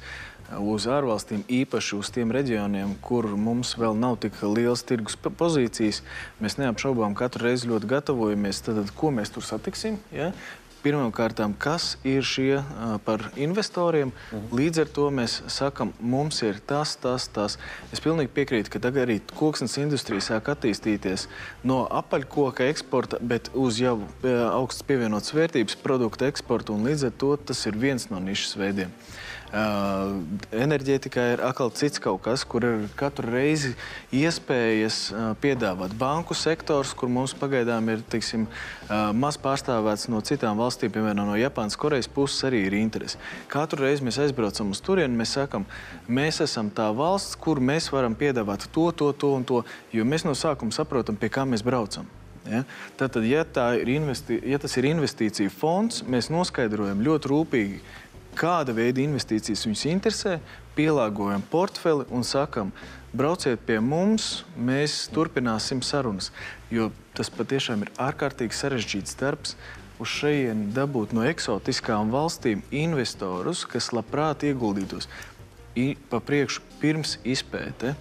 uz ārvalstīm, īpaši uz tiem reģioniem, kur mums vēl nav tik liels tirgus pozīcijas, mēs neapšaubām katru reizi ļoti gatavojamies. Tad, ko mēs tur satiksim? Ja? Pirmkārt, kas ir šie par investoriem? Mhm. Līdz ar to mēs sakām, mums ir tas, tas, tas. Es pilnīgi piekrītu, ka tagad arī koksnes industrija sāk attīstīties no apaļkoka eksporta, bet uz jau augstas pievienotas vērtības produktu eksportu. Līdz ar to tas ir viens no nišas veidiem. Uh, enerģētikā ir atkal cits kaut kas, kur ir katru reizi iespējas uh, piedāvāt banku sektors, kur mums pagaidām ir teiksim, uh, maz pārstāvēts no citām valstīm, piemēram, no Japānas, Korejas puses arī ir interese. Katru reizi mēs aizbraucam uz turieni, mēs sakam, mēs esam tā valsts, kur mēs varam piedāvāt to, to, to un to, jo mēs no sākuma saprotam, pie kā mēs braucam. Ja? Tātad, ja, ir investi... ja tas ir investīcija fonds, mēs noskaidrojam ļoti rūpīgi, kāda veida investīcijas viņus interesē, pielāgojam portfeli un sakam, brauciet pie mums, mēs turpināsim sarunas. Jo tas patiešām ir ārkārtīgi sarežģīts darbs. Uz šejienu dabūt no eksotiskām valstīm investorus, kas labprāt ieguldītos I, pa priekšu pirms izpēte,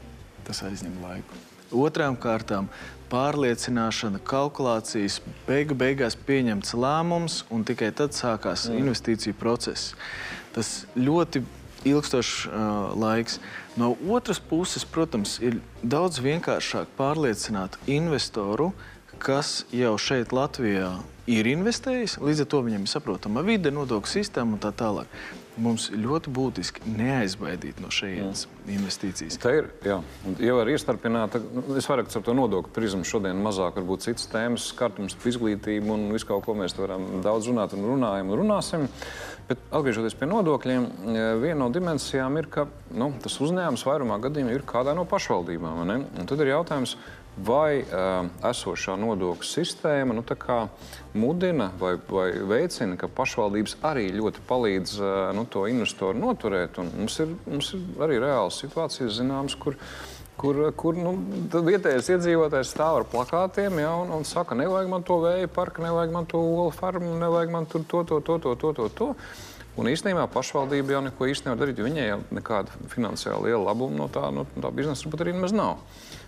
tas aizņem laiku. Otrām kārtām pārliecināšana, kalkulācijas, beigu beigās pieņemts lēmums, un tikai tad sākās mm. investīciju process. Tas ļoti ilgstošs uh, laiks. No otras puses, protams, ir daudz vienkāršāk pārliecināt investoru, kas jau šeit Latvijā ir investējis, līdz ar to viņam ir saprotama vide, nodokļu sistēma un tā tālāk mums ļoti būtiski neaizbaidīt no šejienes investīcijas.
Tā ir. Jā. Un, ja var iestarpināt, nu, es vairāk ar to nodokļu prizmu šodien mazāk varbūt citas tēmas, skartums par izglītību un visu kaut ko mēs varam daudz runāt un runājam un runāsim. Bet atgriežoties pie nodokļiem, viena no dimensijām ir, ka nu, tas uzņēmums vairumā gadījumā ir kādā no pašvaldībām. Tad ir jautājums, vai uh, esošā nodokļu sistēma nu, mudina vai, vai veicina, ka pašvaldības arī ļoti palīdz uh, nu, to investoru noturēt. Un mums ir, mums ir arī reāls situācijas zināmas, kur kur, kur nu, vietējais iedzīvotājs stāv ar plakātiem ja, un, un saka, nevajag man to vēja parku, nevajag man to olu farmu, nevajag man to, to, to, to, to, to. to. Un īstenībā pašvaldība jau neko īsti nevar darīt, jo viņai jau nekāda finansiāla liela labuma no tā, no tā biznesa varbūt arī nemaz nav.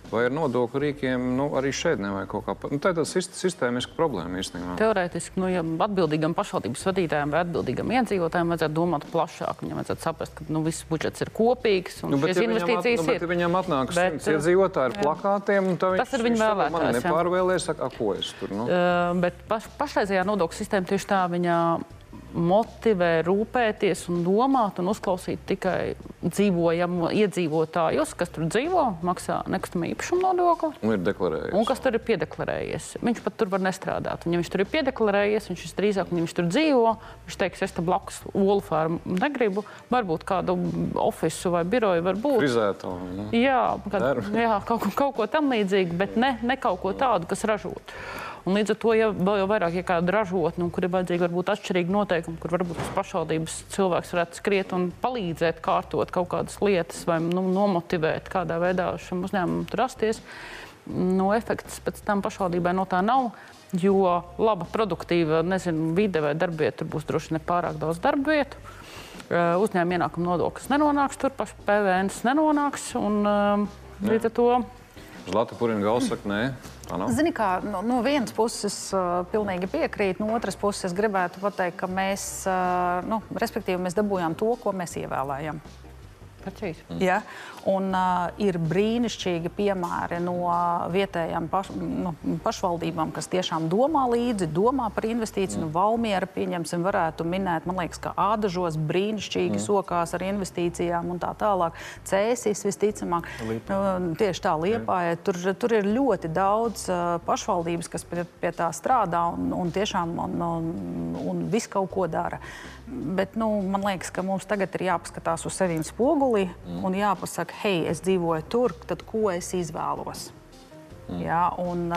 Vai ar nodokļu rīkiem nu, arī šeit nevajag kaut kā tādu? Nu, tā ir tāda sistēmiska problēma īstenībā.
Teorētiski, nu, ja atbildīgam pašvaldības vadītājam vai atbildīgam iedzīvotājam vajadzētu domāt plašāk. Viņam vajadzētu saprast, ka nu, viss budžets ir kopīgs un
nu,
šīs
ja
investīcijas
viņam, at, nu, ir. Viņam atnāk simts iedzīvotāji ar plakātiem, un
tas ir viņa vēlētājs.
Man nepārvēlēs, saka, ko es tur. Nu?
Uh, bet paš, pašreizējā nodokļu sistēma tieši tā viņa motivē rūpēties un domāt un uzklausīt tikai dzīvojamu iedzīvotājus, kas tur dzīvo, maksā nekustamā īpašuma nodokli.
Un ir deklarējies.
Un kas tur ir piedeklarējies. Viņš pat tur var nestrādāt. Un, ja viņš tur ir piedeklarējies, viņš visdrīzāk, ja viņš tur dzīvo, viņš teiks, es te blakus olu farmu negribu, varbūt kādu ofisu vai biroju varbūt.
Frizēto. Nu.
Jā, kad, jā kaut, kaut ko tam līdzīgu, bet ne, ne kaut ko tādu, kas ražotu. Un līdz ar to, ja vēl vairāk ir kāda ražotne, nu, kur ir vajadzīgi varbūt atšķirīgi noteikumi, kur varbūt tas pašvaldības cilvēks varētu skriet un palīdzēt kārtot kaut kādas lietas vai nu, nomotivēt kādā veidā šim uzņēmumam rasties, no efekts pēc tam pašvaldībai no tā nav. Jo laba, produktīva nezinu, vide vai darbieta būs droši ne pārāk daudz darba vietu. Uzņēmuma ienākuma nodoklis nenonāks tur, pašs PVNs nenonāks. Un, līdz ar to
Zlata Purina Gals saka, nē.
Zini, kā no, no vienas puses uh, pilnīgi piekrīt, no otras puses gribētu pateikt, ka mēs, uh, nu, respektīvi, mēs dabūjām to, ko mēs ievēlējam.
Precīzi.
Ja? Un, uh, ir brīnišķīgi piemēri no vietējām paš, nu, pašvaldībām, kas tiešām domā līdzi, domā par investīciju. Mm. Nu, Valmiera, pieņemsim, varētu minēt, man liekas, ka Ādažos brīnišķīgi mm. sokās ar investīcijām un tā tālāk. Cēsīs visticamāk. Lipa. Nu, tieši tā, Liepāja. Tur, tur ir ļoti daudz uh, pašvaldības, kas pie, pie tā strādā un, un tiešām un, un, un visu kaut ko dara. Bet nu, man liekas, ka mums tagad ir jāpaskatās uz sevi spoguli mm. un jāpasaka, hei, es dzīvoju tur, tad ko es izvēlos? Mm. Jā, un,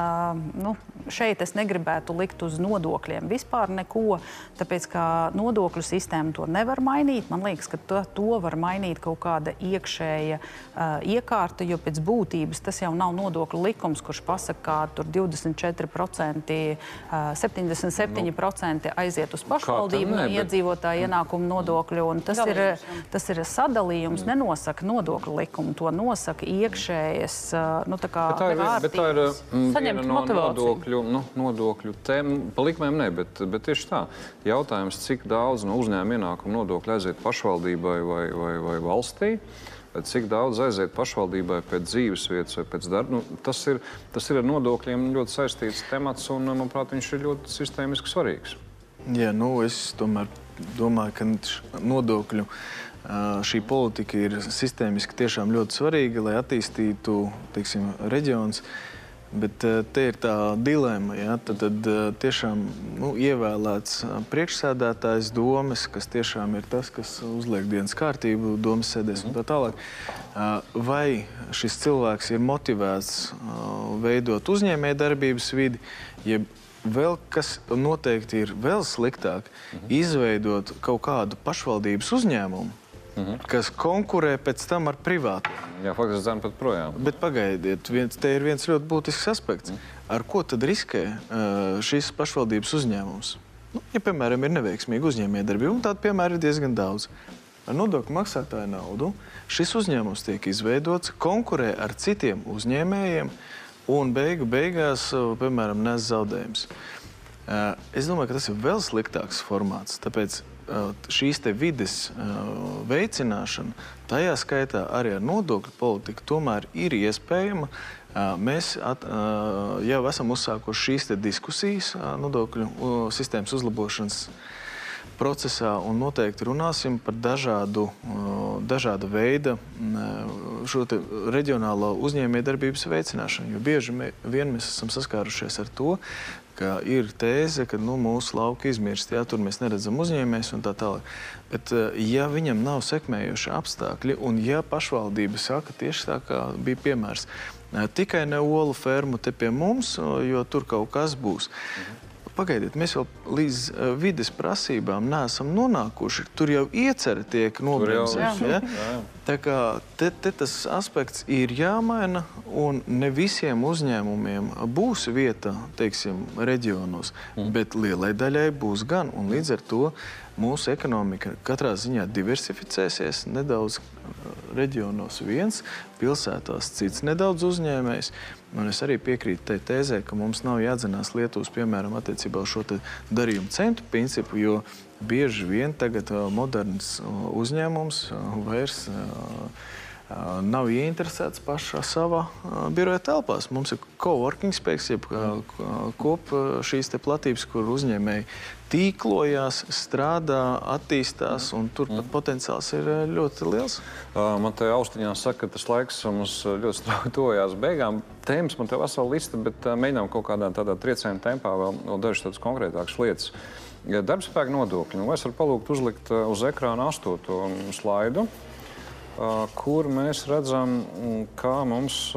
nu, šeit es negribētu likt uz nodokļiem vispār neko, tāpēc ka nodokļu sistēma to nevar mainīt. Man liekas, ka to, to var mainīt kaut kāda iekšēja uh, iekārta, jo pēc būtības tas jau nav nodokļu likums, kurš pasaka, ka tur 24%, uh, 77% nu, aiziet uz pašvaldību no iedzīvotāju ienākumu nodokļu. Tas ir, tas ir sadalījums, mm. nenosaka nodokļu likumu, to nosaka iekšējas uh, nu, tā kā,
bet tā ir, bet tā tā ir mm, viena no nodokļu, nu, nodokļu tēmām. Pa likmēm ne, bet, bet tieši tā. Jautājums, cik daudz no uzņēmuma ienākuma nodokļa aiziet pašvaldībai vai, vai, vai valstī. Cik daudz aiziet pašvaldībai pēc dzīves vietas vai pēc darba? Nu, tas, ir, tas ir ar nodokļiem ļoti saistīts temats, un, manuprāt, viņš ir ļoti sistēmiski svarīgs.
Jā, nu, es tomēr domāju, ka nodokļu šī politika ir sistēmiski tiešām ļoti svarīga, lai attīstītu teiksim, reģionus. Bet uh, te ir tā dilemma, ja? tad, tad uh, tiešām nu, ievēlēts uh, priekšsēdētājs domas, kas tiešām ir tas, kas uzliek dienas kārtību, domas sēdēs un tā tālāk. Vai šis cilvēks ir motivēts veidot uzņēmēju darbības vidi, jeb vēl kas noteikti ir vēl sliktāk, mhm. izveidot kaut kādu pašvaldības uzņēmumu, Mhm. kas konkurē pēc tam ar privātu.
Jā, faktiski zem pat projām.
Bet pagaidiet, viens, te ir viens ļoti būtisks aspekts. Mhm. Ar ko tad riskē uh, šis pašvaldības uzņēmums? Nu, ja, piemēram, ir neveiksmīga uzņēmējdarbība, un tādu piemēru ir diezgan daudz. Ar nodokļu maksātāju naudu šis uzņēmums tiek izveidots, konkurē ar citiem uzņēmējiem un beigu beigās, piemēram, nes zaudējumus. Uh, es domāju, ka tas ir vēl sliktāks formāts. Tāpēc šīs vides veicināšana, tajā skaitā arī ar nodokļu politiku, tomēr ir iespējama. Mēs at, jau esam uzsākuši šīs diskusijas nodokļu sistēmas uzlabošanas procesā un noteikti runāsim par dažādu, dažāda veida šo reģionālo uzņēmējdarbības veicināšanu. Jo bieži vien mēs esam saskārušies ar to, ka ir tēze, ka nu, mūsu lauka izmirst, ja tur mēs neredzam uzņēmējus un tā tālāk. Bet, eh, ja viņam nav sekmējoši apstākļi, un ja pašvaldība saka tieši tā, kā bija piemērs, tikai ne olu fermu te pie mums, jo tur kaut kas būs. Mhm. Pagaidiet, mēs vēl līdz uh, vides prasībām neesam nonākuši. Tur jau iecerē tiek nobremzēts. Ja? Tā kā te, te tas aspekts ir jāmaina, un ne visiem uzņēmumiem būs vieta, teiksim, reģionos, mm. bet lielai daļai būs gan. Un līdz ar to mūsu ekonomika katrā ziņā diversificēsies nedaudz reģionos viens, pilsētās cits nedaudz uzņēmējs. Un es arī piekrītu tai tēzē, ka mums nav jādzinās Lietuvas, piemēram, attiecībā uz šo darījumu centru principu, jo bieži vien tagad uh, moderns uh, uzņēmums uh, vairs nav ieinteresēts pašā savā biroja telpās. Mums ir coworking spēks, jeb kop šīs platības, kur uzņēmēji tīklojās, strādā, attīstās, un tur mm. potenciāls ir ļoti liels.
Man te austiņā saka, ka tas laiks mums ļoti strauji tojās beigām. Tēmas man te vesela lista, bet mēģinām kaut kādā tādā trieciena tempā vēl, vēl dažas tādas konkrētākas lietas. Darbspēka nodokļi, nu, es varu palūgt uzlikt uz ekrāna astoto slaidu, kur mēs redzam, kā mums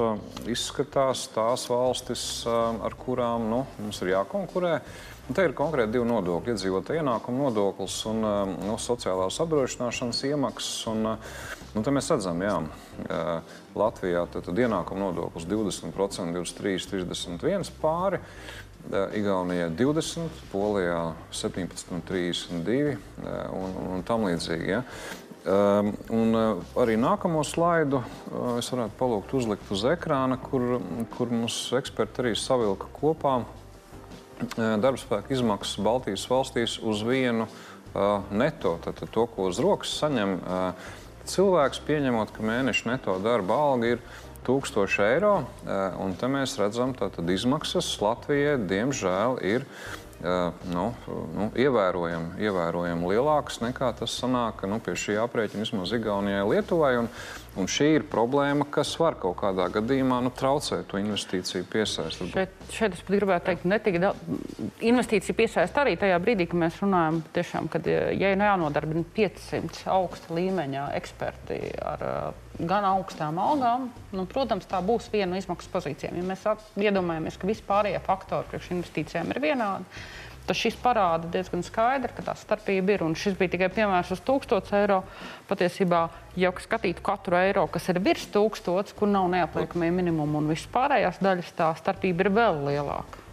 izskatās tās valstis, ar kurām nu, mums ir jākonkurē. Un te ir konkrēti divi nodokļi. Iedzīvotāja ienākuma nodoklis un um, nu, sociālās apdrošināšanas iemaksas. Un, nu, mēs redzam, ka Latvijā tad, tad ienākuma nodoklis 20%, 23, 31 pāri. Igaunijā 20, Polijā 17, 32 un, un, un tam līdzīgi. Ja? Um, un uh, arī nākamo slaidu uh, es varētu palūgt uzlikt uz ekrāna, kur, kur mums eksperti arī savilka kopā darbspēka izmaksas Baltijas valstīs uz vienu neto, tad, tad to, ko uz rokas saņem cilvēks, pieņemot, ka mēneša neto darba alga ir 1000 eiro. Un te mēs redzam, ka izmaksas Latvijai diemžēl ir nu, nu, ievērojami, ievērojami lielākas nekā tas sanāk nu, pie šī aprēķina vismaz Igaunijai, Lietuvai. Un, un šī ir problēma, kas var kaut kādā gadījumā nu, traucēt to investīciju piesaisti.
Šeit, šeit es gribētu teikt, ne tikai investīciju piesaist arī tajā brīdī, kad mēs runājam, tiešām, kad ja ir jānodarbina 500 augsta līmeņa eksperti ar gan augstām algām, nu, protams, tā būs viena no izmaksu pozīcijām. Ja mēs iedomājamies, ka vispārējie faktori priekš investīcijām ir vienādi, tad šis parāda diezgan skaidri, ka tā starpība ir. Un šis bija tikai piemērs uz 1000 eiro. Patiesībā, ja skatītu katru eiro, kas ir virs 1000, kur nav neapliekamie minimumi un viss pārējās daļas, tā starpība ir vēl lielāka.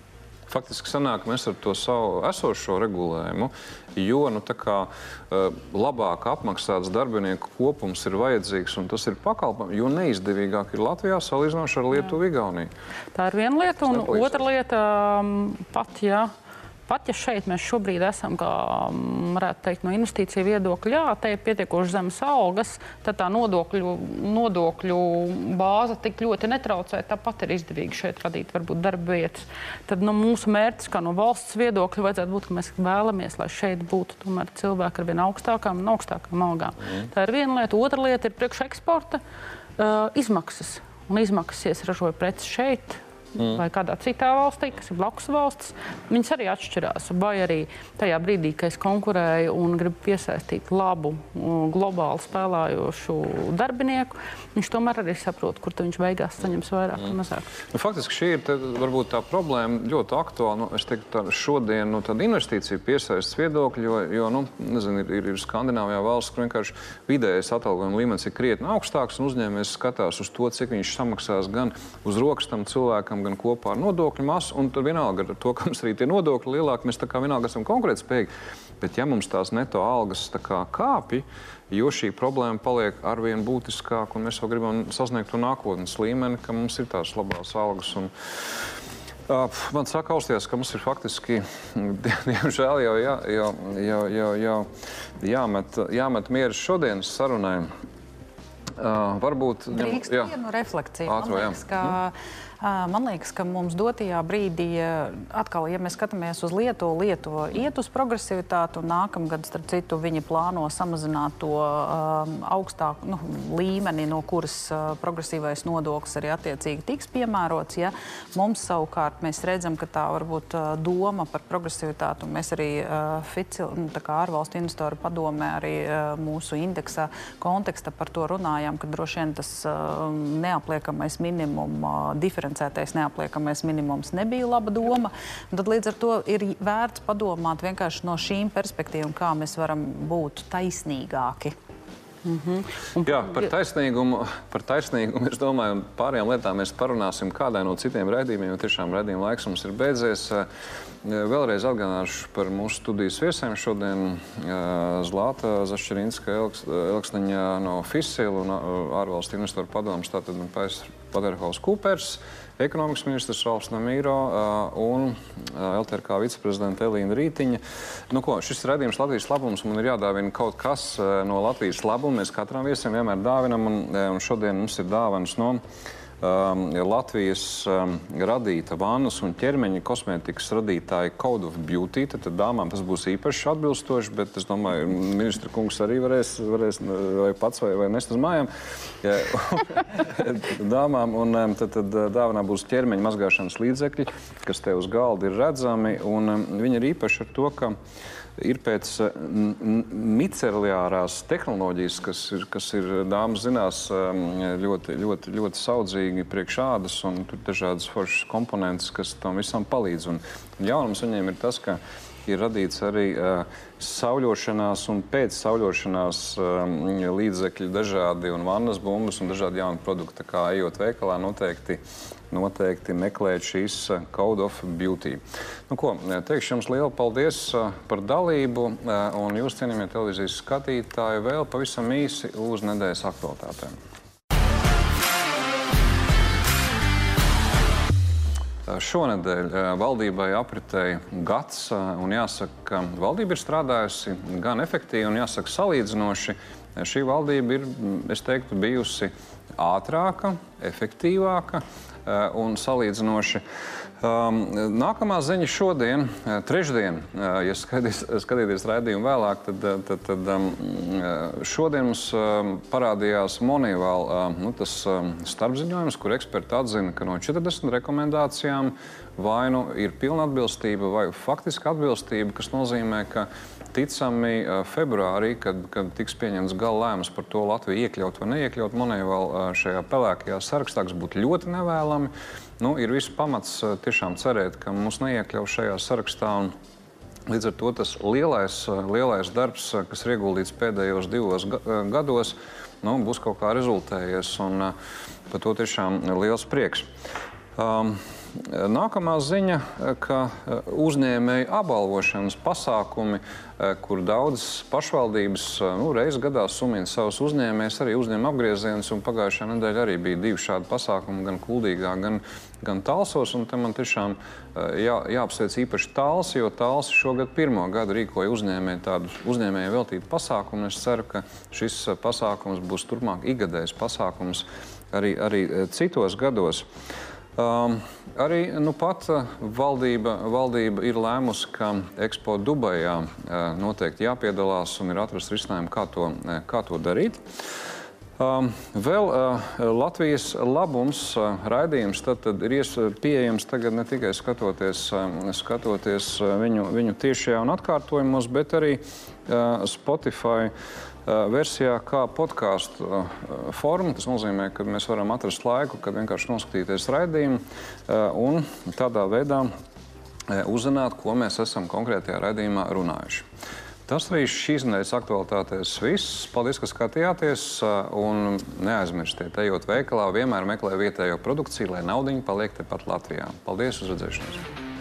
Faktiski sanāk, mēs ar to savu esošo regulējumu, jo nu, kā, uh, labāk apmaksāts darbinieku kopums ir vajadzīgs un tas ir pakalpojums, jo neizdevīgāk ir Latvijā salīdzinoši ar Lietuvu, Igauniju.
Tā ir viena lieta, un otra lieta pat, ja Pat ja šeit mēs šobrīd esam, kā varētu teikt, no investīciju viedokļa, jā, te ir pietiekoši zemes algas, tad tā nodokļu, nodokļu bāze tik ļoti netraucē. Tāpat ir izdevīgi šeit radīt varbūt darba vietas. Tad nu, mūsu mērķis, kā no valsts viedokļa, vajadzētu būt, ka mēs vēlamies, lai šeit būtu tomēr cilvēki ar vien augstākām un augstākām algām. Mm. Tā ir viena lieta. Otra lieta ir priekš eksporta uh, izmaksas. Un izmaksas, ja es ražoju preces šeit, mm. vai kādā citā valstī, kas ir blakus valsts, viņas arī atšķirās. Vai arī tajā brīdī, kad es konkurēju un gribu piesaistīt labu, globāli spēlējošu darbinieku, viņš tomēr arī saprot, kur viņš beigās saņems vairāk mm. vai mazāk.
Nu, faktiski šī ir te, varbūt tā problēma ļoti aktuāla. Nu, es teiktu, tā šodien nu, investīcija piesaistas viedokļi, jo, jo nu, nezinu, ir, ir, ir Skandināvijā valsts, kur vienkārši vidējais atalgojuma līmenis ir krietni augstāks un uzņēmējs skatās uz to, cik viņš samaksās gan uz rokas tam cilvēkam, gan kopā ar nodokļu masu. Un vienalga ar to, ka mums arī tie nodokļi lielāki, mēs tā kā vienalga esam konkurētspējīgi. Bet ja mums tās neto algas kā kāpj, jo šī problēma paliek arvien būtiskāka, un mēs jau gribam sasniegt to nākotnes līmeni, ka mums ir tās labās algas. Un, man saka, austies, ka mums ir faktiski, diemžēl, jau, jā, jau, jau, jau, jau jāmet, jāmet mieras šodienas sarunai. Uh, varbūt
drīkst vienu refleksiju. Ātro, liekas, ka, mm Man liekas, ka mums dotajā brīdī, atkal, ja mēs skatāmies uz Lietuvu, Lietuva iet uz progresivitāti, un nākamgad, starp citu, viņi plāno samazināt to um, augstāku nu, līmeni, no kuras uh, progresīvais nodoklis arī attiecīgi tiks piemērots. Ja? Mums savukārt mēs redzam, ka tā varbūt uh, doma par progresivitāti, un mēs arī uh, FICI, nu, ārvalstu investoru padomē, arī uh, mūsu indeksa konteksta par to runājām, ka droši vien tas uh, neapliekamais minimums, uh, diferencētais neapliekamais minimums nebija laba doma. Tad līdz ar to ir vērts padomāt vienkārši no šīm perspektīvām, kā mēs varam būt taisnīgāki.
Mm -hmm. Un, Jā, par taisnīgumu, par taisnīgumu es domāju, pārējām lietām mēs parunāsim kādā no citiem raidījumiem, jo tiešām raidījuma laiks mums ir beidzies. Vēlreiz atgādināšu par mūsu studijas viesiem. Šodien Zlāta Zašķerinska Elksniņa no FISIL un ārvalstu investoru padomus, tātad Paderhaus Kūpers ekonomikas ministrs Ralfs Namīro un LTRK viceprezidenta Elīna Rītiņa. Nu, ko, šis redzījums Latvijas labums man ir jādāvina kaut kas no Latvijas labuma. Mēs katram viesam vienmēr dāvinam, un, un šodien mums ir dāvanas no um, Latvijas um, radīta vannas un ķermeņa kosmētikas radītāja Code of Beauty. Tad, tad dāmām tas būs īpaši atbilstoši, bet es domāju, ministra kungs arī varēs, varēs vai pats vai, vai nest uz mājām. Dāmām, un um, tad, tad dāvanā būs ķermeņa mazgāšanas līdzekļi, kas te uz galda ir redzami, un um, viņi ir īpaši ar to, ka ir pēc eh, miceliārās tehnoloģijas, kas ir, kas ir dāmas zinās, um, ļoti, ļoti, ļoti saudzīgi priekš ādas un tur dažādas foršas komponentes, kas tam visam palīdz. Un jaunums viņiem ir tas, ka ir radīts arī uh, sauļošanās un pēc sauļošanās um, līdzekļi dažādi un vannas bumbas un dažādi jauni produkti. Tā kā ejot veikalā noteikti noteikti meklēt šīs uh, Code of Beauty. Nu, ko, teikšu jums lielu paldies uh, par dalību, uh, un jūs, cienījamie televīzijas skatītāji, vēl pavisam īsi uz nedēļas aktualitātēm. Šonadēļ valdībai apritēja gads, un jāsaka, ka valdība ir strādājusi gan efektīvi, un jāsaka, salīdzinoši. Šī valdība ir, es teiktu, bijusi ātrāka, efektīvāka un salīdzinoši. Nākamā ziņa šodien, trešdien, ja skatīs, skatīties raidījumu vēlāk, tad, tad, tad šodien mums parādījās Monīvēl nu, tas starpziņojums, kur eksperti atzina, ka no 40 rekomendācijām vai nu ir pilna atbilstība vai faktiska atbilstība, kas nozīmē, ka ticami februārī, kad, kad tiks pieņemts gala lēmums par to Latviju iekļaut vai neiekļaut Monēval šajā pelēkajā sarakstā, kas būtu ļoti nevēlami, nu, ir viss pamats tiešām cerēt, ka mūs neiekļaus šajā sarakstā. Un, Līdz ar to tas lielais, lielais darbs, kas ir ieguldīts pēdējos divos gados, nu, būs kaut kā rezultējies. Un, par to tiešām liels prieks. Um, Nākamā ziņa, ka e, uzņēmēju apbalvošanas pasākumi, e, kur daudzas pašvaldības e, nu, reizes gadā sumina savus uzņēmējus, arī uzņēma apgriezienus. Pagājušā nedēļa arī bija divi šādi pasākumi, gan Kuldīgā, gan, gan Talsos. Te man tiešām jā, jāapsveic īpaši Tals, jo Tals šogad pirmo gadu rīkoja uzņēmēju tādu uzņēmēju veltītu pasākumu. Es ceru, ka šis pasākums būs turpmāk ikgadējs pasākums arī, arī citos gados. Um, arī nu pat uh, valdība, valdība ir lēmusi, ka Expo Dubajā uh, noteikti jāpiedalās un ir atrasts risinājumi, kā to, uh, kā to darīt. Um, vēl uh, Latvijas labums uh, raidījums tad, tad ir pieejams tagad ne tikai skatoties, uh, skatoties uh, viņu, viņu tiešajā un atkārtojumos, bet arī uh, Spotify. Uh, versijā kā podkāstu eh, forma. Tas nozīmē, ka mēs varam atrast laiku, kad vienkārši noskatīties raidījumu eh, un tādā veidā uzzināt, ko mēs esam konkrētajā raidījumā runājuši. Tas arī šīs nedēļas aktualitātēs viss. Paldies, ka skatījāties. Un neaizmirstiet, ejot veikalā, vienmēr meklē vietējo produkciju, lai naudiņa paliek tepat Latvijā. Paldies, uz redzēšanos!